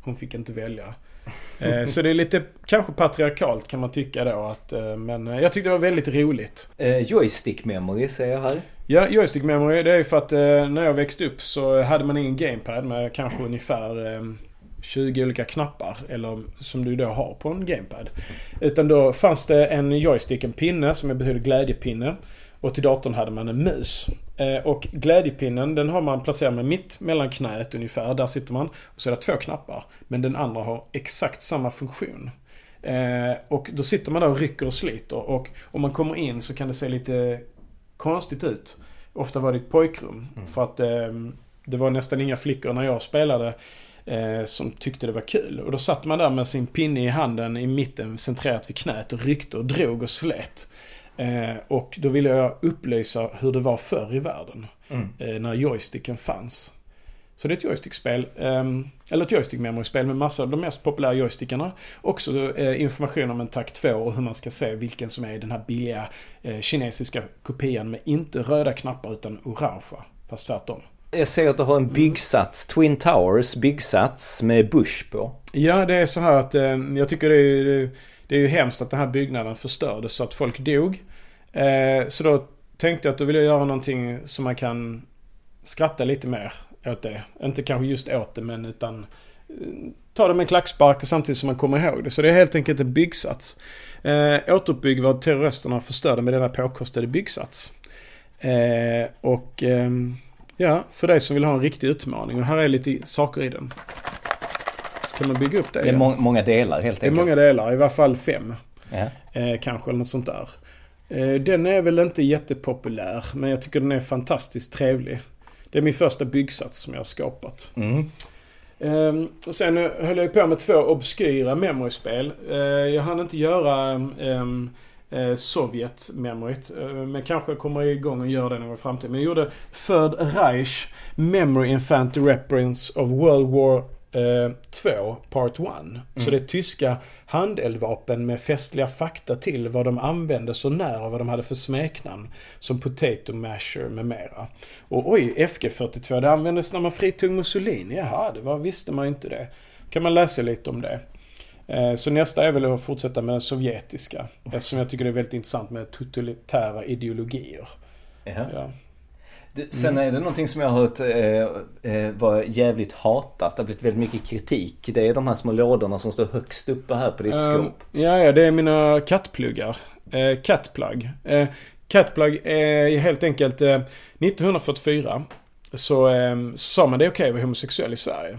Hon fick inte välja. Eh, så det är lite kanske patriarkalt kan man tycka då. Att, eh, men jag tyckte det var väldigt roligt. Joystick memory säger jag här. Ja, joystick memory det är för att när jag växte upp så hade man ingen gamepad med kanske ungefär 20 olika knappar. Eller som du då har på en gamepad. Utan då fanns det en joystick, en pinne som betyder glädjepinne. Och till datorn hade man en mus. Eh, och glädjepinnen den har man placerat med mitt mellan knät ungefär. Där sitter man. Och så är det två knappar. Men den andra har exakt samma funktion. Eh, och då sitter man där och rycker och sliter. Och om man kommer in så kan det se lite konstigt ut. Ofta var det ett pojkrum. Mm. För att eh, det var nästan inga flickor när jag spelade eh, som tyckte det var kul. Och då satt man där med sin pinne i handen i mitten centrerat vid knät och ryckte och drog och slet. Eh, och då ville jag upplysa hur det var förr i världen. Mm. Eh, när joysticken fanns. Så det är ett joystickspel, um, eller ett joystick memory-spel med massa av de mest populära joystickarna. Också eh, information om en takt 2 och hur man ska se vilken som är den här billiga eh, kinesiska kopian med inte röda knappar utan orangea. Fast tvärtom. Jag ser att du har en byggsats, Twin Towers byggsats med Bush på. Ja, det är så här att eh, jag tycker det är, det är ju hemskt att den här byggnaden förstördes så att folk dog. Eh, så då tänkte jag att då vill jag göra någonting som man kan skratta lite mer åt det. Inte kanske just åt det men utan eh, ta det med en klackspark samtidigt som man kommer ihåg det. Så det är helt enkelt en byggsats. Eh, återuppbygg vad terroristerna förstörde med denna påkostade byggsats. Eh, och eh, ja, för dig som vill ha en riktig utmaning. Och här är lite saker i den. Så kan man bygga upp det. Det är må många delar helt enkelt. Det är många delar, i varje fall fem. Ja. Eh, kanske eller något sånt där. Eh, den är väl inte jättepopulär men jag tycker den är fantastiskt trevlig. Det är min första byggsats som jag har skapat. Mm. Um, och sen höll jag på med två obskyra memory-spel. Uh, jag hann inte göra um, uh, Sovjet memoryt. Uh, men kanske kommer igång och göra det någon gång i framtiden. Men jag gjorde Third Reich Memory Infantry Reference of World War 2, eh, Part 1. Mm. Så det är tyska handeldvapen med festliga fakta till vad de använde så när och vad de hade för smeknamn. Som Potato Masher med mera. Och oj, FG42, det användes när man fritog Mussolini. Jaha, det var, visste man inte det. Kan man läsa lite om det. Eh, så nästa är väl att fortsätta med den sovjetiska. Eftersom jag tycker det är väldigt intressant med totalitära ideologier. Ja. Sen mm. är det någonting som jag har hört eh, eh, var jävligt hatat. Det har blivit väldigt mycket kritik. Det är de här små lådorna som står högst uppe här på ditt um, skåp. Ja, ja, det är mina kattpluggar. Eh, catplug. Eh, catplug är helt enkelt eh, 1944 så, eh, så sa man det är okej okay att vara homosexuell i Sverige.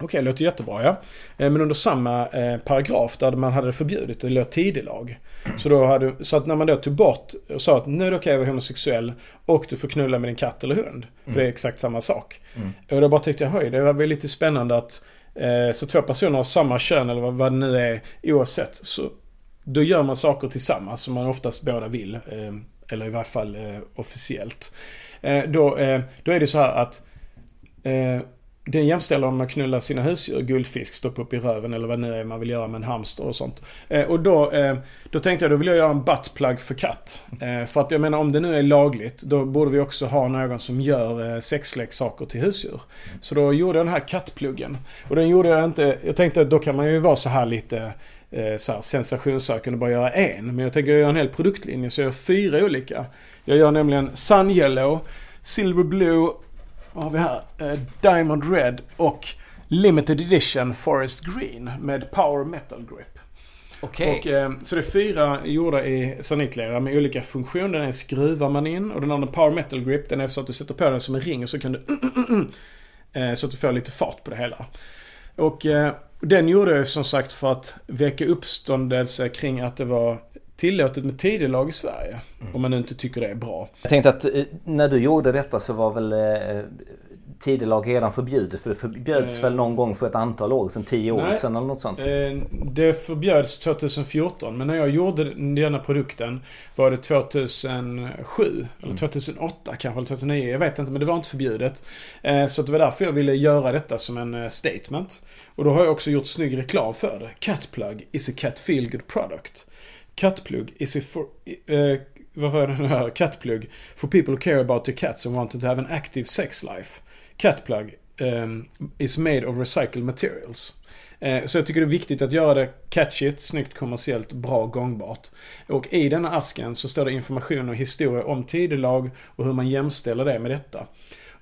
Okej, okay, låter jättebra ja. Eh, men under samma eh, paragraf där man hade förbjudit det låg tidelag. Så, då hade, så att när man då tog bort och sa att nu är det okej att vara homosexuell och du får knulla med din katt eller hund. Mm. För det är exakt samma sak. Mm. Och då bara tyckte jag, höj, det var väl lite spännande att eh, så två personer av samma kön eller vad, det nu är oavsett. Så då gör man saker tillsammans som man oftast båda vill. Eller i varje fall officiellt. Då, då är det så här att den jämställer man med att knulla sina husdjur, guldfisk, stoppa upp i röven eller vad det nu är man vill göra med en hamster och sånt. Eh, och då, eh, då tänkte jag, då vill jag göra en buttplug för katt. Eh, för att jag menar om det nu är lagligt, då borde vi också ha någon som gör eh, sexleksaker till husdjur. Så då gjorde jag den här kattpluggen. Och den gjorde jag inte, jag tänkte att då kan man ju vara så här lite eh, så här, sensationssökande och bara göra en. Men jag tänker göra en hel produktlinje så jag gör fyra olika. Jag gör nämligen Sun Yellow, Silver Blue vad har vi här? Eh, Diamond Red och Limited Edition Forest Green med Power Metal Grip. Okej. Okay. Eh, så det är fyra gjorda i sanitlera med olika funktioner. Den är skruvar man in och den andra Power Metal Grip den är så att du sätter på den som en ring och så kan du eh, så att du får lite fart på det hela. Och eh, den gjorde jag som sagt för att väcka uppståndelse kring att det var tillåtet med tidelag i Sverige. Mm. Om man inte tycker det är bra. Jag tänkte att eh, när du gjorde detta så var väl eh, tidelag redan förbjudet? För det förbjöds eh, väl någon gång för ett antal år sedan, tio år nej, sedan eller något sånt? Eh, det förbjöds 2014 men när jag gjorde denna produkten var det 2007 eller 2008 mm. kanske, eller 2009. Jag vet inte men det var inte förbjudet. Eh, så det var därför jag ville göra detta som en eh, statement. Och då har jag också gjort snygg reklam för det. Catplug is a cat feel good product. Cutplug is it for, uh, vad var det här? Cutplug for people who care about their cats and wanted to have an active sex life. Cutplug um, ehm, is made of recycled materials. Uh, så jag tycker det är viktigt att göra det catchigt, snyggt, kommersiellt, bra, gångbart. Och i denna asken så står det information och historia om tidelag och hur man jämställer det med detta.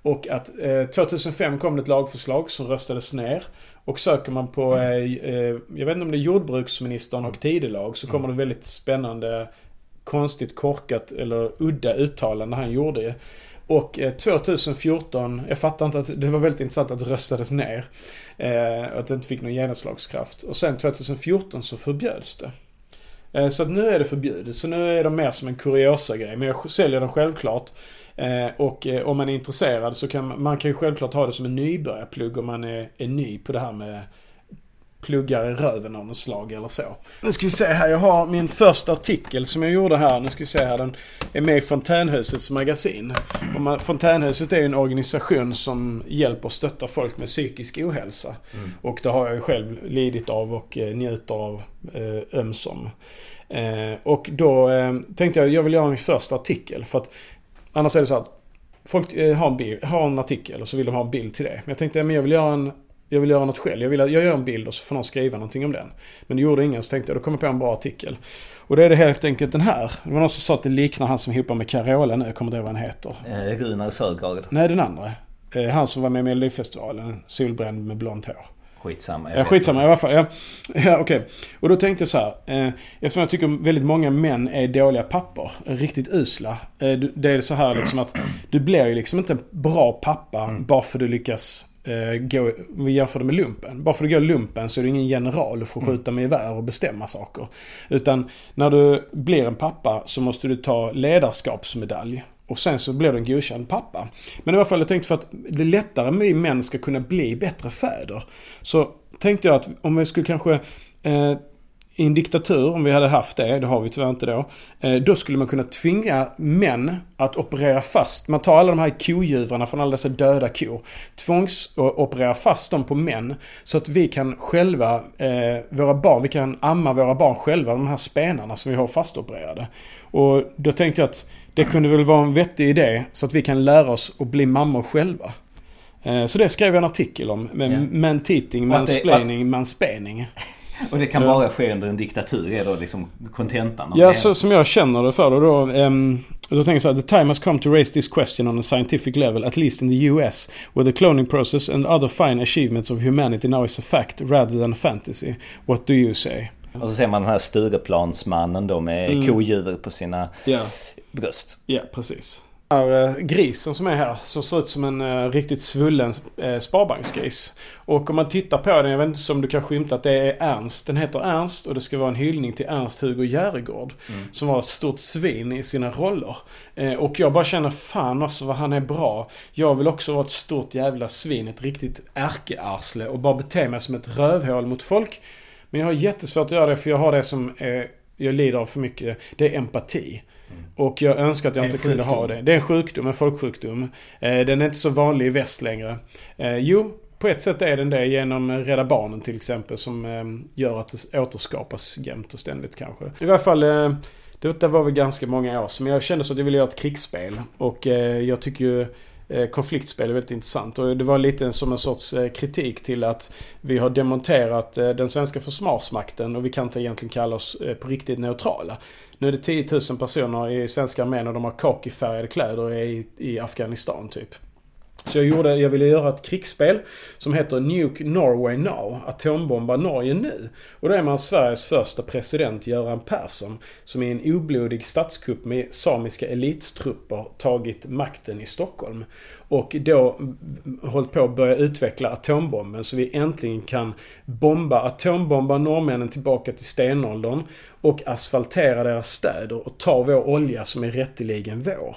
Och att eh, 2005 kom det ett lagförslag som röstades ner. Och söker man på, eh, eh, jag vet inte om det är jordbruksministern och tidelag, så kommer det väldigt spännande, konstigt korkat eller udda uttalande han gjorde. Och eh, 2014, jag fattar inte att det var väldigt intressant att det röstades ner. Eh, att det inte fick någon genomslagskraft. Och sen 2014 så förbjöds det. Eh, så att nu är det förbjudet. Så nu är de mer som en kuriosa-grej. Men jag säljer den självklart. Eh, och eh, om man är intresserad så kan man, man kan ju självklart ha det som en nybörjarplugg om man är, är ny på det här med pluggar i röven av något slag eller så. Nu ska vi se här. Jag har min första artikel som jag gjorde här. Nu ska vi se här. Den är med i Fontänhusets magasin. Och Fontänhuset är en organisation som hjälper och stöttar folk med psykisk ohälsa. Mm. Och det har jag ju själv lidit av och eh, njuter av eh, ömsom. Eh, och då eh, tänkte jag jag vill göra min första artikel. För att annars är det så att folk eh, har, en bild, har en artikel och så vill de ha en bild till det. Men jag tänkte att jag vill göra en jag vill göra något själv. Jag, vill, jag gör en bild och så får någon skriva någonting om den. Men det gjorde ingen så tänkte jag, då kommer jag på en bra artikel. Och det är det helt enkelt den här. Det var någon som sa att det liknar han som ihop med Carola nu. Jag kommer inte ihåg vad han heter. Eh, Runar Sögaard. Nej, den andra. Eh, han som var med i Melodifestivalen. Solbränd med blont hår. Skitsamma. Ja, skitsamma i alla fall. Ja, ja okej. Okay. Och då tänkte jag så här. Eh, eftersom jag tycker väldigt många män är dåliga pappor. Riktigt usla. Eh, det är så här liksom att du blir ju liksom inte en bra pappa mm. bara för du lyckas gå, vi jämför det med lumpen. Bara för att du går lumpen så är du ingen general och får mm. skjuta med gevär och bestämma saker. Utan när du blir en pappa så måste du ta ledarskapsmedalj. Och sen så blir du en godkänd pappa. Men i alla fall jag tänkte för att det är lättare vi män ska kunna bli bättre fäder. Så tänkte jag att om vi skulle kanske eh, i en diktatur, om vi hade haft det, det har vi tyvärr inte då. Eh, då skulle man kunna tvinga män att operera fast. Man tar alla de här kodjuvrarna från alla dessa döda kor. Tvångsoperera fast dem på män. Så att vi kan själva, eh, våra barn, vi kan amma våra barn själva, de här spenarna som vi har fastopererade. Och då tänkte jag att det kunde väl vara en vettig idé så att vi kan lära oss att bli mammor själva. Eh, så det skrev jag en artikel om. Med yeah. man-teating, mansplaining, manspening. Och det kan bara ske under en diktatur, är då liksom kontentan? Ja, så som jag känner det för det då. Um, då tänker jag så här, the time has come to raise this question on a scientific level, at least in the US, where the cloning process and other fine achievements of humanity now is a fact rather than a fantasy. What do you say? Och så ser man den här Stureplansmannen då med mm. kodjur på sina yeah. bröst. Ja, precis här eh, grisen som är här som ser ut som en uh, riktigt svullen uh, sparbanksgris. Och om man tittar på den, jag vet inte om du kan skymta att det är Ernst. Den heter Ernst och det ska vara en hyllning till Ernst-Hugo Järegård. Mm. Som var ett stort svin i sina roller. Uh, och jag bara känner fan också vad han är bra. Jag vill också vara ett stort jävla svin, ett riktigt ärkearsle och bara bete mig som ett rövhål mot folk. Men jag har jättesvårt att göra det för jag har det som jag lider av för mycket. Det är empati. Och jag önskar att jag inte kunde ha det. Det är en sjukdom, en folksjukdom. Eh, den är inte så vanlig i väst längre. Eh, jo, på ett sätt är den det genom Rädda Barnen till exempel som eh, gör att det återskapas jämt och ständigt kanske. I alla fall, det var väl ganska många år sedan. Men jag kände så att jag ville göra ett krigsspel. Och jag tycker ju Eh, konfliktspel är väldigt intressant. Och det var lite som en sorts eh, kritik till att vi har demonterat eh, den svenska försvarsmakten och vi kan inte egentligen kalla oss på riktigt neutrala. Nu är det 10 000 personer i svenska armén och de har kakifärgade kläder i, i Afghanistan typ. Så jag, gjorde, jag ville göra ett krigsspel som heter Nuke Norway Now. Atombomba Norge nu. Och då är man Sveriges första president Göran Persson som i en oblodig statskupp med samiska elittrupper tagit makten i Stockholm. Och då hållit på att börja utveckla atombomben så vi äntligen kan bomba, atombomba norrmännen tillbaka till stenåldern och asfaltera deras städer och ta vår olja som är rätteligen vår.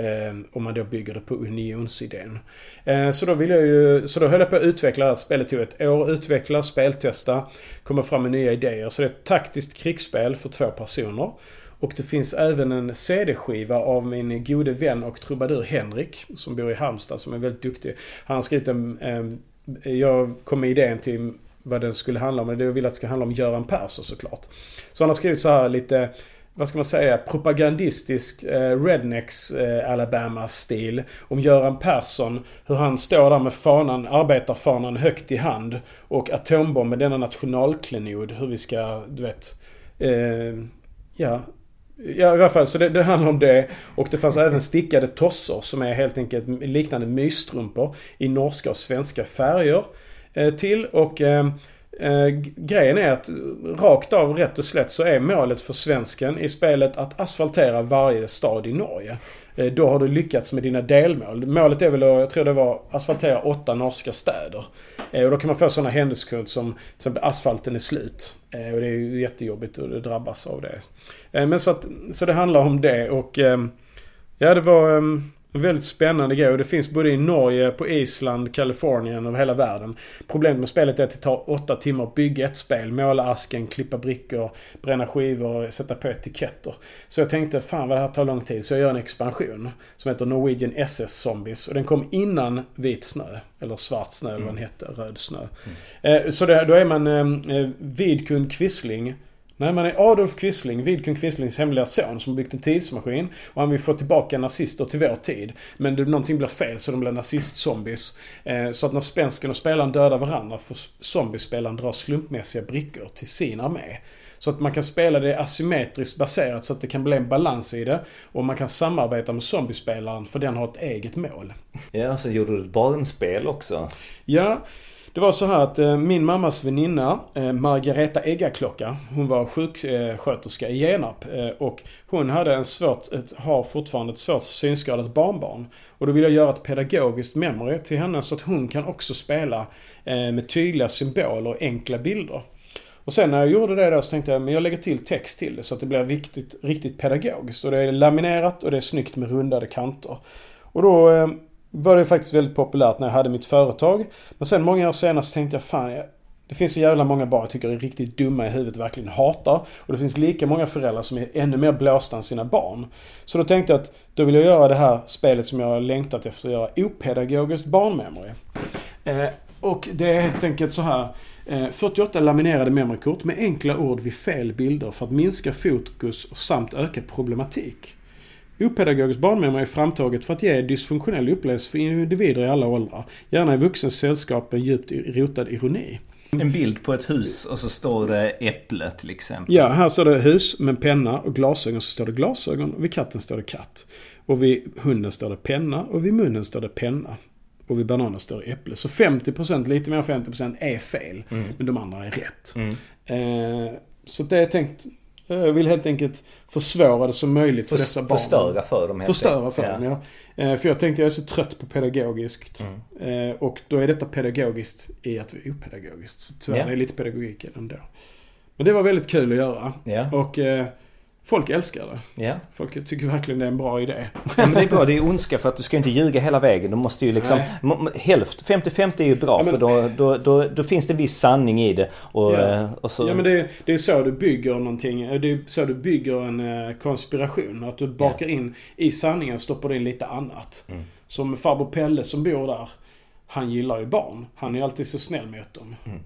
Eh, om man då bygger det på unionsidén. Eh, så då vill jag ju, så då höll jag på att utveckla det här spelet. tog ett år utveckla, speltesta, komma fram med nya idéer. Så det är ett taktiskt krigsspel för två personer. Och det finns även en CD-skiva av min gode vän och trubadur Henrik, som bor i Halmstad, som är väldigt duktig. Han har skrivit en... Eh, jag kom med idén till vad den skulle handla om. Men det jag vill att det ska handla om Göran Persson såklart. Så han har skrivit så här lite vad ska man säga, propagandistisk eh, rednecks eh, Alabama-stil. Om Göran Persson, hur han står där med fanan, arbetarfanan högt i hand. Och atombomben, denna nationalklenod, hur vi ska, du vet, eh, ja. Ja, i alla fall. Så det, det handlar om det. Och det fanns även stickade tossor som är helt enkelt liknande mysstrumpor i norska och svenska färger eh, till. Och eh, eh, grejen är att rakt av rätt och slätt så är målet för svensken i spelet att asfaltera varje stad i Norge. Eh, då har du lyckats med dina delmål. Målet är väl att, jag tror det var, asfaltera åtta norska städer. Eh, och då kan man få sådana händelsekund som till exempel asfalten är slut. Eh, och det är ju jättejobbigt att drabbas av det. Eh, men så att, så det handlar om det och eh, Ja det var ehm, en väldigt spännande grej och det finns både i Norge, på Island, Kalifornien och hela världen. Problemet med spelet är att det tar åtta timmar att bygga ett spel. Måla asken, klippa brickor, bränna skivor, sätta på etiketter. Så jag tänkte, fan vad det här tar lång tid. Så jag gör en expansion som heter Norwegian SS Zombies. Och den kom innan Vit Snö. Eller Svart Snö eller vad den hette. Röd Snö. Mm. Eh, så då är man eh, eh Vidkun Quisling Nej, man är Adolf Quisling, Vidkun Quislings hemliga son som byggt en tidsmaskin. Och han vill få tillbaka nazister till vår tid. Men det, någonting blir fel så de blir nazist-zombies. Eh, så att när spensken och spelaren dödar varandra får zombiespelaren dra slumpmässiga brickor till sin armé. Så att man kan spela det asymmetriskt baserat så att det kan bli en balans i det. Och man kan samarbeta med zombiespelaren för den har ett eget mål. Ja, så gjorde du ett barnspel också. Ja. Det var så här att eh, min mammas väninna eh, Margareta Eggaklocka, hon var sjuksköterska i Genarp eh, och hon hade en svårt, ett, har fortfarande ett svårt synskadat barnbarn. Och då ville jag göra ett pedagogiskt memory till henne så att hon kan också spela eh, med tydliga symboler och enkla bilder. Och sen när jag gjorde det då så tänkte jag, men jag lägger till text till det så att det blir riktigt, riktigt pedagogiskt. Och det är laminerat och det är snyggt med rundade kanter. Och då eh, var det faktiskt väldigt populärt när jag hade mitt företag. Men sen många år senare så tänkte jag fan, det finns så jävla många barn jag tycker är riktigt dumma i huvudet och verkligen hatar. Och det finns lika många föräldrar som är ännu mer blåsta än sina barn. Så då tänkte jag att då vill jag göra det här spelet som jag har längtat efter att göra, opedagogiskt barnmemory. Eh, och det är helt enkelt så här. Eh, 48 laminerade memorykort med enkla ord vid fel bilder för att minska fokus och samt öka problematik. Opedagogiskt barnmemory är framtaget för att ge dysfunktionell upplevelse för individer i alla åldrar. Gärna i vuxens sällskap med djupt rotad ironi. En bild på ett hus och så står det äpple till exempel. Ja, här står det hus med penna och glasögon så står det glasögon och vid katten står det katt. Och vid hunden står det penna och vid munnen står det penna. Och vid bananen står det äpple. Så 50%, lite mer än 50% är fel. Mm. Men de andra är rätt. Mm. Eh, så det är tänkt vill helt enkelt försvåra det som möjligt för, för dessa barn. Förstöra för dem Förstöra för ja. dem, ja. Eh, för jag tänkte jag är så trött på pedagogiskt. Mm. Eh, och då är detta pedagogiskt i att vi är opedagogiskt. Så tyvärr ja. är det lite pedagogik ändå. Men det var väldigt kul att göra. Ja. Och eh, Folk älskar det. Ja. Folk tycker verkligen det är en bra idé. Ja, men det är bra. Det är ondska för att du ska inte ljuga hela vägen. Du måste ju liksom... Hälft, 50-50 är ju bra ja, men, för då, då, då, då, finns det en viss sanning i det. Och, ja. Eh, och så... ja men det, det är så du bygger någonting. Det är så du bygger en eh, konspiration. Att du bakar in i sanningen stoppar in lite annat. Mm. Som farbror Pelle som bor där. Han gillar ju barn. Han är alltid så snäll mot dem. Mm.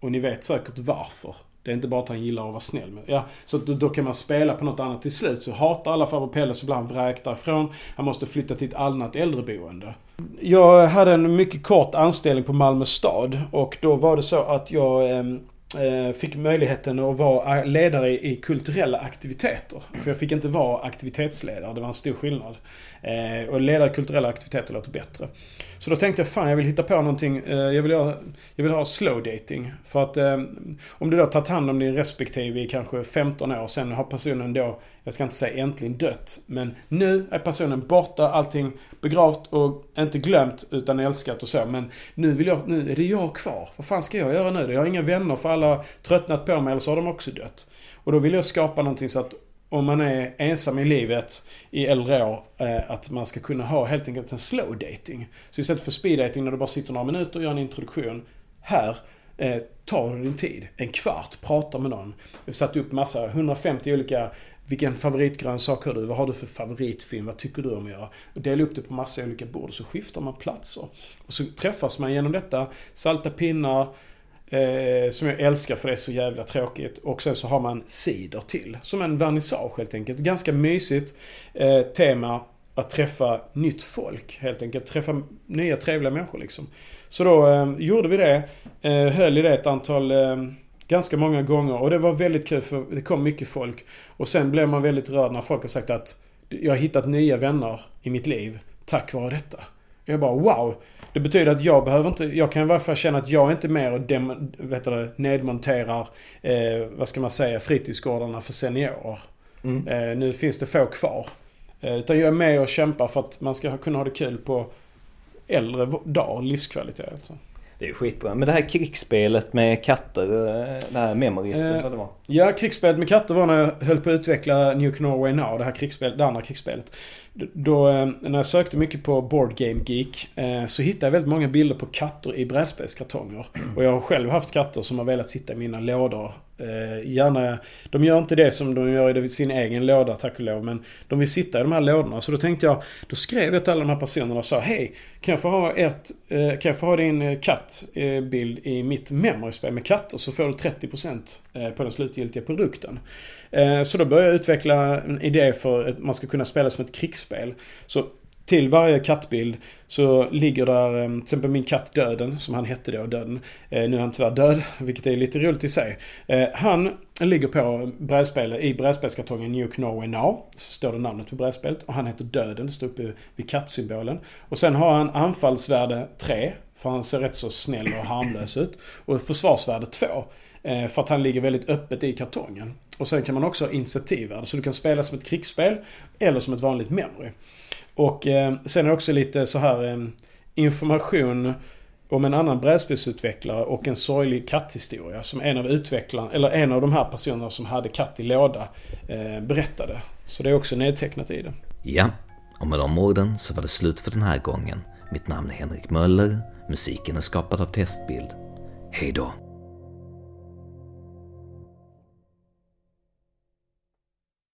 Och ni vet säkert varför. Det är inte bara att han gillar att vara snäll. Men, ja, så då, då kan man spela på något annat till slut. Så hatar alla farbror Pelle så blir han vräkt därifrån. Han måste flytta till ett annat äldreboende. Jag hade en mycket kort anställning på Malmö stad. Och då var det så att jag Eh, Eh, fick möjligheten att vara ledare i kulturella aktiviteter. För jag fick inte vara aktivitetsledare, det var en stor skillnad. Eh, och ledare i kulturella aktiviteter låter bättre. Så då tänkte jag, fan jag vill hitta på någonting. Eh, jag, vill ha, jag vill ha slow dating. För att om du då tagit hand om din respektive i kanske 15 år, sen har personen då, jag ska inte säga äntligen dött, men nu är personen borta, allting begravt och inte glömt utan älskat och så. Men nu vill jag, nu är det jag kvar. Vad fan ska jag göra nu? Jag har inga vänner för alla har tröttnat på mig eller så har de också dött. Och då vill jag skapa någonting så att om man är ensam i livet i äldre år, eh, att man ska kunna ha helt enkelt en slow dating. Så istället för speed dating när du bara sitter några minuter och gör en introduktion. Här eh, tar du din tid. En kvart, pratar med någon. Vi har satt upp massa, 150 olika vilken favoritgrönsak har du? Vad har du för favoritfilm? Vad tycker du om att göra? Och dela upp det på massa olika bord och så skiftar man platser. Och så träffas man genom detta. Salta pinnar, eh, som jag älskar för det är så jävla tråkigt. Och sen så har man cider till. Som en vernissage helt enkelt. Ganska mysigt eh, tema att träffa nytt folk helt enkelt. Träffa nya trevliga människor liksom. Så då eh, gjorde vi det. Eh, höll i det ett antal eh, Ganska många gånger och det var väldigt kul för det kom mycket folk. Och sen blev man väldigt rörd när folk har sagt att jag har hittat nya vänner i mitt liv tack vare detta. Jag bara wow. Det betyder att jag behöver inte, jag kan i varje fall känna att jag inte är med och dem, vet du, nedmonterar, eh, vad ska man säga, fritidsgårdarna för seniorer. Mm. Eh, nu finns det få kvar. Eh, utan jag är med och kämpar för att man ska kunna ha det kul på äldre dagar, livskvalitet alltså. Det är skitbra. Men det här krigsspelet med katter, eh, det här memoryt, eh, vad det var? Ja, krigsspelet med katter var när jag höll på att utveckla Nuke Norway Now, det här krigsspel, det andra krigsspelet då, eh, när jag sökte mycket på Board Game Geek eh, så hittade jag väldigt många bilder på katter i brädspelskartonger. Och jag har själv haft katter som har velat sitta i mina lådor. Eh, gärna, de gör inte det som de gör i sin egen låda tack och lov. Men de vill sitta i de här lådorna. Så då tänkte jag, då skrev jag till alla de här personerna och sa Hej, kan jag få ha, ett, kan jag få ha din kattbild i mitt memory med katter så får du 30% på den slutgiltiga produkten. Eh, så då började jag utveckla en idé för att man ska kunna spela som ett krigsspel. Så till varje kattbild så ligger där eh, till exempel min katt Döden, som han hette då, Döden. Eh, nu är han tyvärr död, vilket är lite roligt i sig. Han ligger på brädspelet, i brädspelskartongen Nuke Norway Now. Så står det namnet på brädspelet. Och han heter Döden, det står uppe vid kattsymbolen. Och sen har han anfallsvärde 3, för han ser rätt så snäll och harmlös ut. Och försvarsvärde 2. Eh, för att han ligger väldigt öppet i kartongen. Och sen kan man också ha initiativvärde. Så du kan spela som ett krigsspel eller som ett vanligt memory. Och eh, sen är det också lite så här eh, information om en annan brädspelsutvecklare och en sorglig katthistoria som en av utvecklarna, eller en av de här personerna som hade katt i låda eh, berättade. Så det är också nedtecknat i det. Ja, och med de orden så var det slut för den här gången. Mitt namn är Henrik Möller, musiken är skapad av Testbild. Hej då!